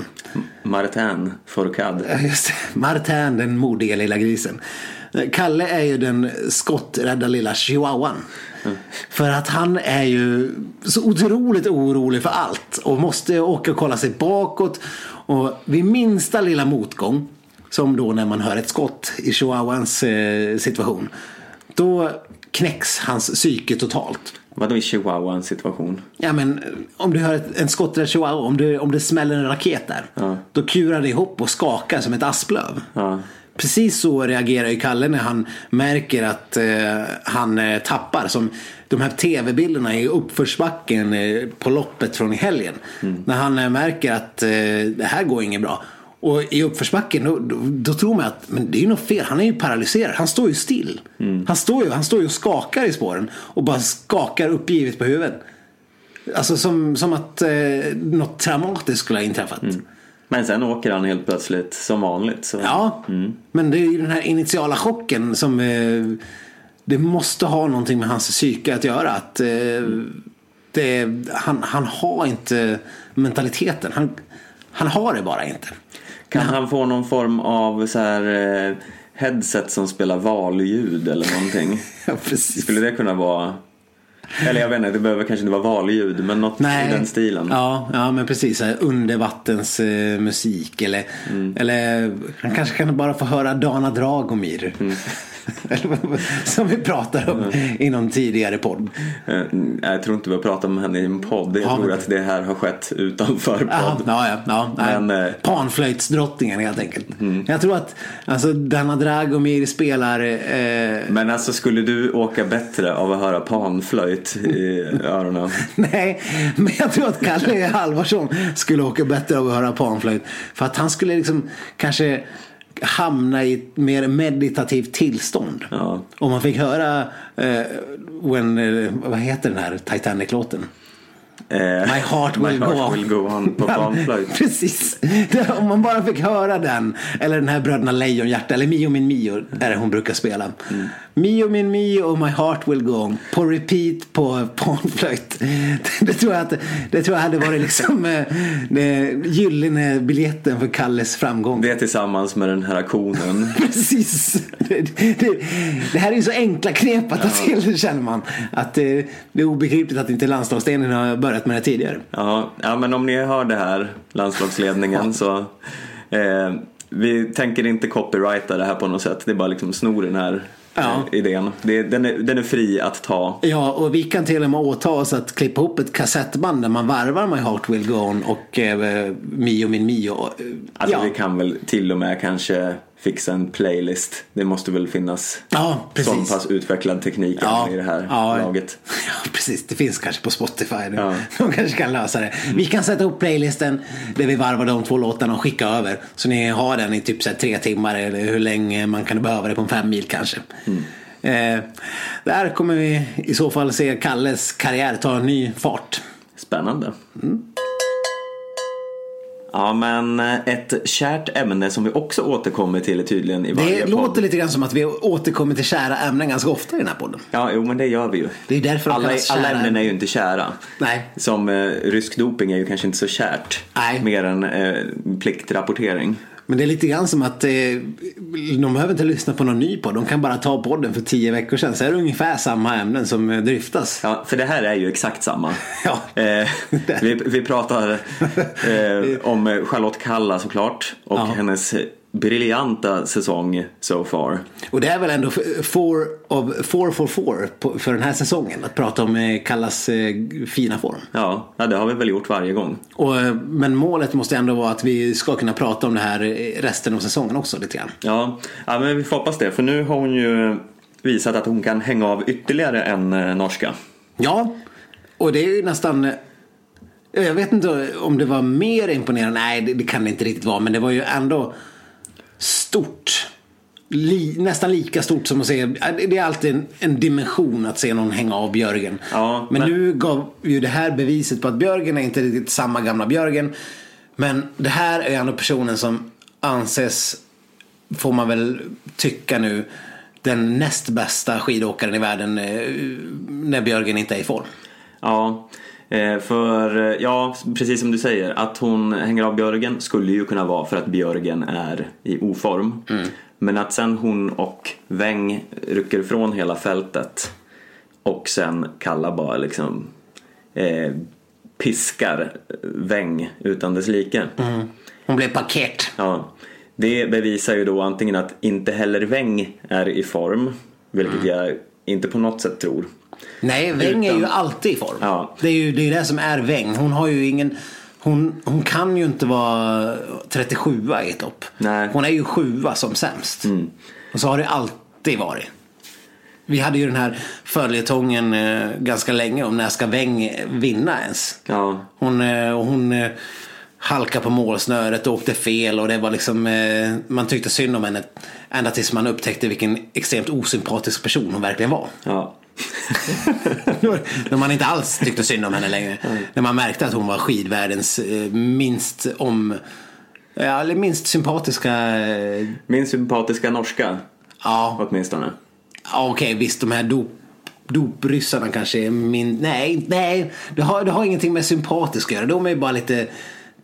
Martin Fourcade. Just det, Martin den modiga lilla grisen. Kalle är ju den skotträdda lilla chihuahuan. Mm. För att han är ju så otroligt orolig för allt och måste åka och kolla sig bakåt. Och vid minsta lilla motgång, som då när man hör ett skott i chihuahuans eh, situation, då knäcks hans psyke totalt. Vadå i chihuahuans situation? Ja men om du hör ett, en skotträdd chihuahua, om, du, om det smäller en raket där. Ja. Då kurar det ihop och skakar som ett asplöv. Ja. Precis så reagerar ju Kalle när han märker att eh, han eh, tappar. Som de här tv-bilderna i uppförsbacken eh, på loppet från i helgen. Mm. När han eh, märker att eh, det här går inget bra. Och i uppförsbacken då, då, då, tror man att men det är ju något fel. Han är ju paralyserad. Han står ju still. Mm. Han, står ju, han står ju och skakar i spåren. Och bara skakar uppgivet på huvudet. Alltså som, som att eh, något traumatiskt skulle ha inträffat. Mm. Men sen åker han helt plötsligt som vanligt. Så. Ja, mm. men det är ju den här initiala chocken som eh, det måste ha någonting med hans psyke att göra. Att, eh, det, han, han har inte mentaliteten. Han, han har det bara inte. Kan han, han få någon form av så här eh, headset som spelar valljud eller någonting? ja, precis. Skulle det kunna vara eller jag vet inte, det behöver kanske inte vara valljud men något Nej. i den stilen. Ja, ja men precis. Undervattensmusik eh, eller, mm. eller han kanske kan bara få höra Dana Dragomir. Mm. Som vi pratade om i någon tidigare podd. Eh, Jag tror inte vi har pratat om henne i en podd. Jag Ja, tror men- att det här har skett utanför podd. Ja, ja, ja, ja nej. Men, eh, Panflöjtsdrottningen helt enkelt. Jag tror att alltså, Dana Dragomir spelar eh, Men alltså skulle du åka bättre av att höra panflöjt i öronen? Nej, men jag tror att Kalle Halvarsson skulle åka bättre av att höra panflöjt. För att han skulle liksom kanske hamna i ett mer meditativt tillstånd. Ja. Om man fick höra, eh, when, eh, vad heter den här Titanic-låten? Eh, My heart will, My go, heart on. will go on på panflöjt. Precis. Om man bara fick höra den. Eller den här Bröderna Lejonhjärta. Eller Mio min Mio är det hon brukar spela. Mm. Mio min Mio och My heart will go on. På repeat på panflöjt. Det tror jag, att, det tror jag hade varit liksom eh, gyllene biljetten för Kalles framgång. Det tillsammans med den här aktionen. Precis. Det, det, det här är ju så enkla knep att ta till känner man. Att eh, det är obegripligt att inte landslagsdelen har börjat med det tidigare. Ja, ja, men om ni hör det här, landslagsledningen, så eh, vi tänker inte copyrighta det här på något sätt. Det är bara liksom snor den här Ja. idén. Det, den, är, den är fri att ta. Ja, och vi kan till och med åta oss att klippa ihop ett kassettband där man varvar My Heart Will Go On och eh, Mio Min Mio. Eh, Alltså ja. vi kan väl till och med kanske fixa en playlist. Det måste väl finnas Ja, precis. sån pass utvecklad teknik Ja, i det här ja. laget. Ja, precis. Det finns kanske på Spotify. nu. Ja. De kanske kan lösa det. Vi kan sätta upp playlisten där vi varvar de två låtarna och skicka över. Så ni har den i typ så tre timmar eller hur länge man kan behöva det på en fem mil kanske. Eh, där kommer vi i så fall se Kalles karriär ta en ny fart. Spännande. Ja men eh, ett kärt ämne som vi också återkommer till tydligen i varje Det podd. låter lite grann som att vi återkommer till kära ämnen ganska ofta i den här podden. Ja, jo men det gör vi ju. Det är därför alla, kallas alla kära ämnen är ju inte kära. Nej. Som eh, rysk doping är ju kanske inte så kärt. Nej. Mer än eh, pliktrapportering. Men det är lite grann som att eh, de behöver inte lyssna på någon ny podd. De kan bara ta podden för tio veckor sedan. Så är det ungefär samma ämnen som eh, dryftas. Ja, för det här är ju exakt samma. Ja. Eh, vi, vi pratar eh, om Charlotte Kalla såklart och Ja. hennes briljanta säsong so far. Och det är väl ändå four of four for four för den här säsongen. Att prata om eh, Kallas eh, fina form. Ja, det har vi väl gjort varje gång. Och, eh, men målet måste ändå vara att vi ska kunna prata om det här resten av säsongen också lite grann. Ja, ja men vi får hoppas det. För nu har hon ju visat att hon kan hänga av ytterligare en norska. Ja, och det är ju nästan... Jag vet inte om det var mer imponerande. Nej, det kan det inte riktigt vara. Men det var ju ändå stort. Li, nästan lika stort som att se. Det är alltid en, en dimension att se någon hänga av Björgen. Ja, men, men- nu gav ju det här beviset på att Björgen är inte riktigt samma gamla Björgen. Men det här är ändå personen som anses, får man väl tycka nu, den näst bästa skidåkaren i världen eh, när Björgen inte är i form. Ja, för eh, ja, precis som du säger, att hon hänger av Björgen skulle ju kunna vara för att Björgen är i oform. Men att sen hon och Weng rycker ifrån hela fältet och sen Kalla bara liksom eh, piskar Weng utan dess like. Hon blev paket. Ja, det bevisar ju då antingen att inte heller Weng är i form, vilket jag inte på något sätt tror. Nej, Weng är ju alltid i form. Ja. Det är ju det, är det som är Weng. Hon har ju ingen... Hon, hon kan ju inte vara 37 i ett. Nej. Hon är ju sjua som sämst. Och så har det alltid varit. Vi hade ju den här följetongen eh, ganska länge om när ska Weng vinna ens. Ja, Hon, eh, hon eh, halkade på målsnöret och åkte fel och det var liksom, eh, man tyckte synd om henne. Ända tills man upptäckte vilken extremt osympatisk person hon verkligen var. ja. När man inte alls tyckte synd om henne längre. När man märkte att hon var skidvärldens eh, minst om... Ja, eller minst sympatiska... eh, Min sympatiska norska Ja, åtminstone. ja okej visst de här dop, dopryssarna kanske är min... Nej, nej. Det har, det har ingenting med sympatisk att göra. De är ju bara lite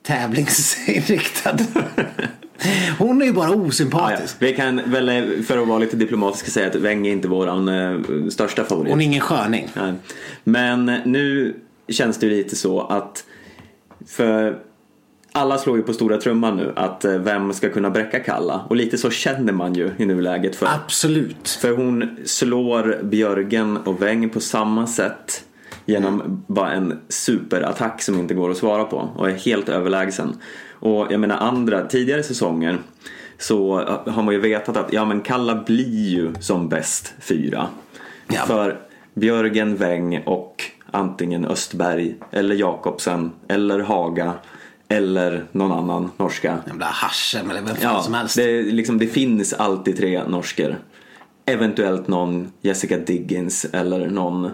tävlingsinriktade. Hon är ju bara Ja, ja. osympatisk. Vi kan väl eh, för att vara lite diplomatiska säga att Weng är inte våran eh, största favorit. Hon är ingen sköning. Nej. Men nu känns det ju lite så att för alla slår ju på stora trumman nu att eh, vem ska kunna bräcka Kalla och lite så känner man ju i nuläget för, Absolut. för hon slår Björgen och Weng på samma sätt genom bara en superattack som inte går att svara på och är helt överlägsen. Och jag menar andra tidigare säsonger så har man ju vetat att ja men Kalla blir ju som bäst fyra. Ja. För Björgen, Weng och antingen Östberg eller Jakobsen eller Haga eller någon annan norska. Jävla Hashem eller vem fan Ja, som helst. det, liksom, det finns alltid tre norsker. Eventuellt någon Jessica Diggins eller någon,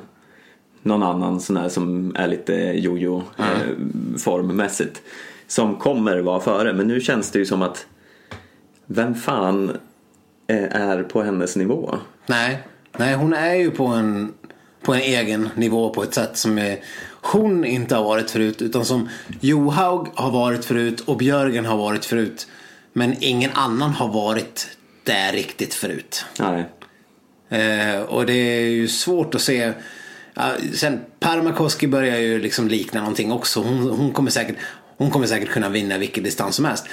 någon annan sån här som är lite jojo eh, formmässigt. Som kommer vara före. Men nu känns det ju som att vem fan eh, är på hennes nivå? Nej, nej hon är ju på en, på en egen nivå på ett sätt som är, hon inte har varit förut. Utan som Johaug har varit förut och Björgen har varit förut. Men ingen annan har varit där riktigt förut. Nej. Eh, och det är ju svårt att se. Ja, sen Parmakoski börjar ju liksom likna någonting också. Hon, hon, kommer säkert, hon kommer säkert kunna vinna vilken distans som helst.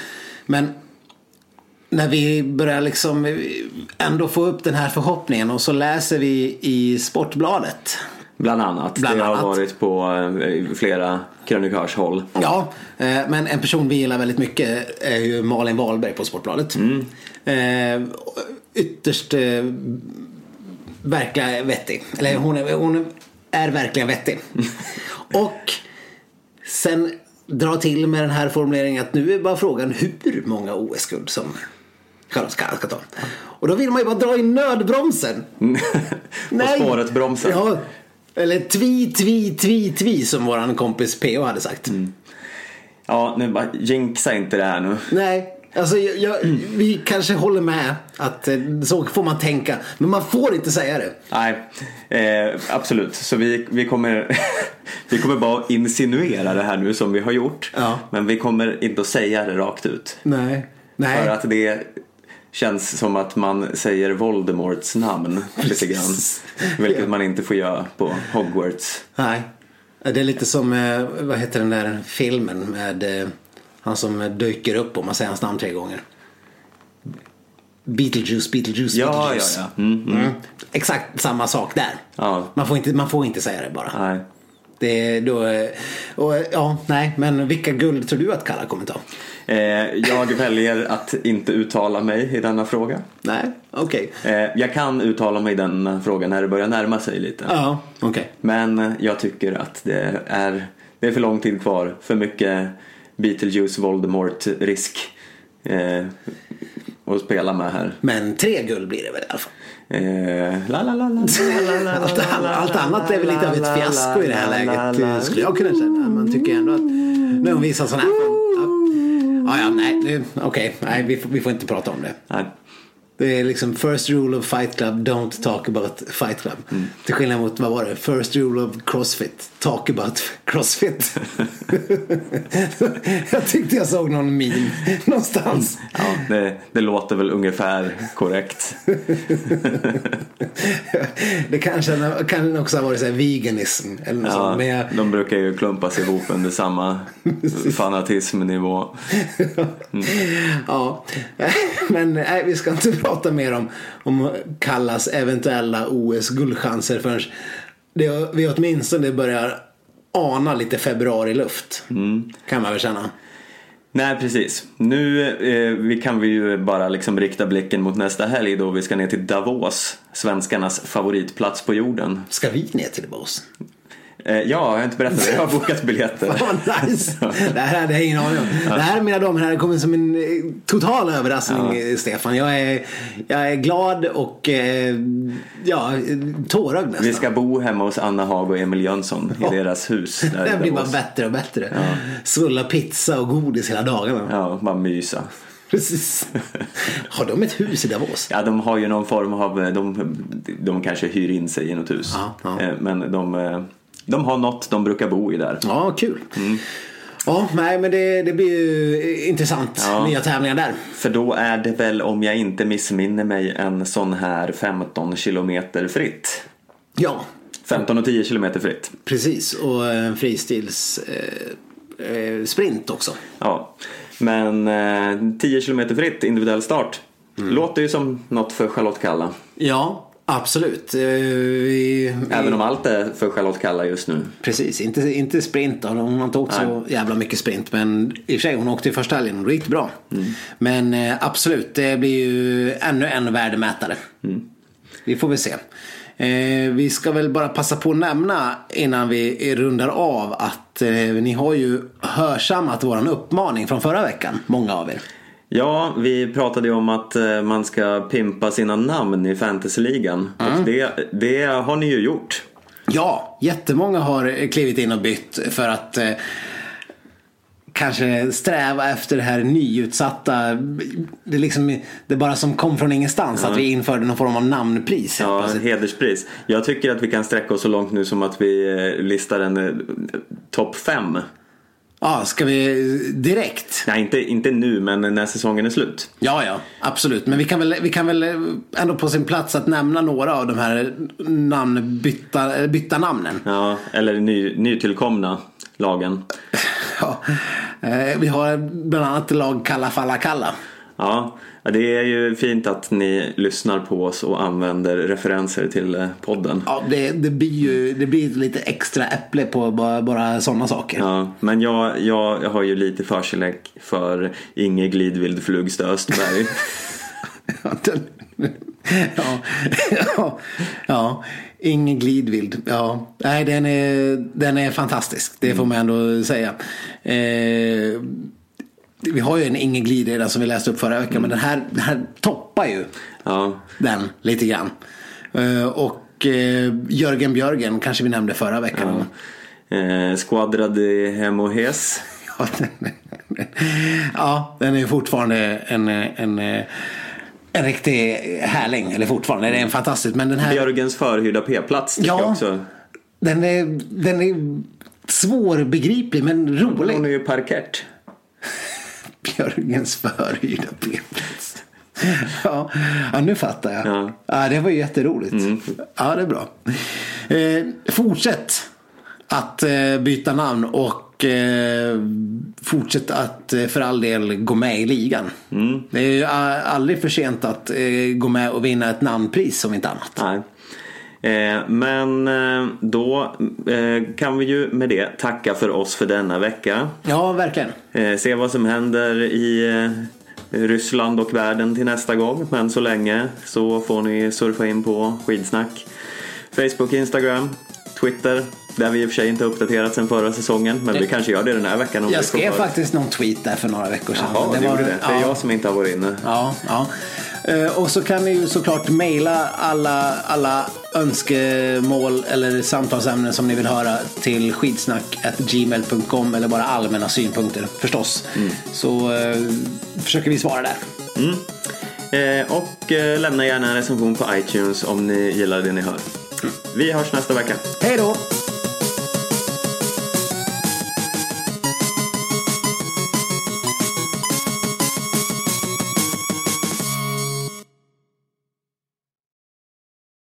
Men när vi börjar liksom ändå få upp den här förhoppningen och så läser vi i Sportbladet. Bland annat. Bland det har annat. varit på eh, flera krönikörshåll. Ja, eh, men en person vi gillar väldigt mycket är ju Malin Wahlberg på Sportbladet. Eh, ytterst verkligen vettig. Eller hon är, hon är verkligen vettig. Och sen dra till med den här formuleringen att nu är bara frågan hur många OS-guld som Charlotte ska, ska ta. Och då vill man ju bara dra i nödbromsen. på spåret bromsen. Ja, eller tvi, tvi, tvi, tvi som våran kompis PO hade sagt. Ja, nu bara jinxa inte det här nu. Nej, alltså jag, jag, vi kanske håller med att eh, så får man tänka. Men man får inte säga det. Nej, eh, absolut. Så vi, vi, kommer, vi kommer bara insinuera det här nu som vi har gjort. Ja. Men vi kommer inte att säga det rakt ut. Nej. Nej. För att det känns som att man säger Voldemorts namn lite grann. Vilket man inte får göra på Hogwarts. Nej. Det är lite som, eh, vad heter den där filmen med eh, han som dyker upp om man säger hans namn tre gånger. Beetlejuice, Beetlejuice, Ja, ja, Beetlejuice. ja. Mm, mm. Mm. Exakt samma sak där. Ja. Man, får inte, man får inte säga det bara. Nej. Det är då, eh, och, ja, nej, men vilka guld tror du att Kalla kommer ta? Eh, jag väljer att inte uttala mig i denna fråga. Nej, okej. Eh, jag kan uttala mig i denna fråga när det börjar närma sig lite. Ja, okej. Men jag tycker att det är, det är för lång tid kvar. För mycket Beetlejuice Voldemort-risk eh, att spela med här. Men tre guld blir det väl i alla fall. Eh, Allt, annat är väl lite av ett fiasko i det här läget. Skulle jag kunna känna. Man tycker ändå att när hon visar sån här. Ja, ja, nej, okej, nej, vi får inte prata om det. Det är liksom first rule of fight club, don't talk about fight club. Till skillnad mot, vad var det? First rule of crossfit, talk about crossfit. jag tyckte jag såg någon meme någonstans. Ja, det, det låter väl ungefär korrekt. det kanske kan också ha varit så här veganism eller något Ja, sånt. Men jag, de brukar ju klumpas ihop under samma fanatismnivå. ja. Men nej, vi ska inte prata mer om, om Kallas eventuella OS-guldchanser förrän det, vi åtminstone börjar ana lite februari-luft. Kan man väl känna. Nej precis. Nu eh, vi kan vi ju bara liksom rikta blicken mot nästa helg då vi ska ner till Davos. Svenskarnas favoritplats på jorden. Ska vi ner till Davos? Eh, ja, jag har inte berättat det. Jag har bokat biljetter. Vad nice! Det här hade jag ingen aning om. Det här mina damer och herrar kommer som en eh, total överraskning eh, Stefan. Jag är, jag är glad och ja, tårögd nästan. Vi ska bo hemma hos Anna Hag och Emil Jönsson i deras hus. Där Det blir bara Davos. bättre och bättre. Svulla pizza och godis hela dagarna. Ja, bara mysa. Precis. Har de ett hus i Davos? Ja, de har ju någon form av, de, de kanske hyr in sig i något hus. Ja, ja. Men de, de har något de brukar bo i där. Ja, kul. Ja, nej men det, det blir ju intressant. Ja. Nya tävlingar där. För då är det väl, om jag inte missminner mig, en sån här 15 kilometer fritt. Ja, 15 och 10 kilometer fritt. precis. Och en fristils... Eh, eh, sprint också. Ja, men eh, 10 km fritt individuell start. Mm. Låter ju som något för Charlotte Kalla. Ja, absolut. Eh, vi, Även om allt är för Charlotte Kalla just nu. Precis, inte, inte sprint då. Hon har inte åkt så jävla mycket sprint. Men i och för sig, hon åkte i första helgen och det gick bra. Men eh, absolut, det blir ju ännu en värdemätare. Vi får väl se. Eh, vi ska väl bara passa på att nämna innan vi rundar av att ni har ju hörsammat våran uppmaning från förra veckan, många av er. Ja, vi pratade ju om att eh, man ska pimpa sina namn i fantasyligan. Och det, det har ni ju gjort. Ja, jättemånga har klivit in och bytt för att eh, kanske sträva efter det här nyutsatta. Det, är liksom, det bara som kom från ingenstans att vi införde någon form av namnpris. Ja, plötsligt. hederspris. Jag tycker att vi kan sträcka oss så långt nu som att vi eh, listar en eh, topp fem. Ja, ska vi direkt? Nej, inte, inte nu, men när säsongen är slut. Ja, ja, absolut. Men vi kan, väl, vi kan väl ändå på sin plats att nämna några av de här namnbytta, bytta namnen. Ja, eller ny, nytillkomna lagen. Ja. Eh, Vi har bland annat lag Kalla Falla Kalla. Ja, ja, det är ju fint att ni lyssnar på oss och använder referenser till eh, podden. Ja, det, det blir ju det blir lite extra äpple på bara, bara sådana saker. Ja, men jag, jag, jag har ju lite förkärlek för Inge Glidvild Flugstö Östberg. Ja, ja, ja, ja, ingen glidvild. Ja, nej, den är, den är fantastisk. Det får man ändå säga. Eh, vi har ju en ingen glid redan som vi läste upp förra veckan. Men den här, den här toppar ju Ja, den lite grann. Eh, och eh, Jörgen Björgen kanske vi nämnde förra veckan. eh, Squadra de Hemohes. Ja, den, ja, den är fortfarande en, en, en riktig härling. Eller fortfarande, det är en fantastisk. Men den här... Björgens förhyrda p-plats. Ja. Också. Den är, den är svårbegriplig men rolig. Hon är ju parkett. Björgens förhyrda p-plats. Ja, ja, nu fattar jag. Ja. Ja. det var ju jätteroligt. Ja, det är bra. Eh, fortsätt att eh, byta namn och eh, fortsätt att eh, för all del gå med i ligan. Det är ju aldrig för sent att eh, gå med och vinna ett namnpris om inte annat. Nej. Eh, men eh, då eh, kan vi ju med det tacka för oss för denna vecka. Ja, verkligen. Se vad som händer i Ryssland och världen till nästa gång. Men så länge så får ni surfa in på Skidsnack. Facebook, Instagram, Twitter. Där vi i och för sig inte uppdaterat sen förra säsongen. Men vi kanske gör det den här veckan. Om Jag skrev faktiskt någon tweet där för några veckor sedan. Jaha, det, var- det. Det är ja. jag som inte har varit inne. Ja, ja. Eh, Och så kan ni ju såklart mejla alla, alla önskemål eller samtalsämnen som ni vill höra till skidsnack.gmail.com eller bara allmänna synpunkter förstås. Så eh, försöker vi svara där. Eh, och eh, lämna gärna en recension på iTunes om ni gillar det ni hör. Vi hörs nästa vecka. Hej då!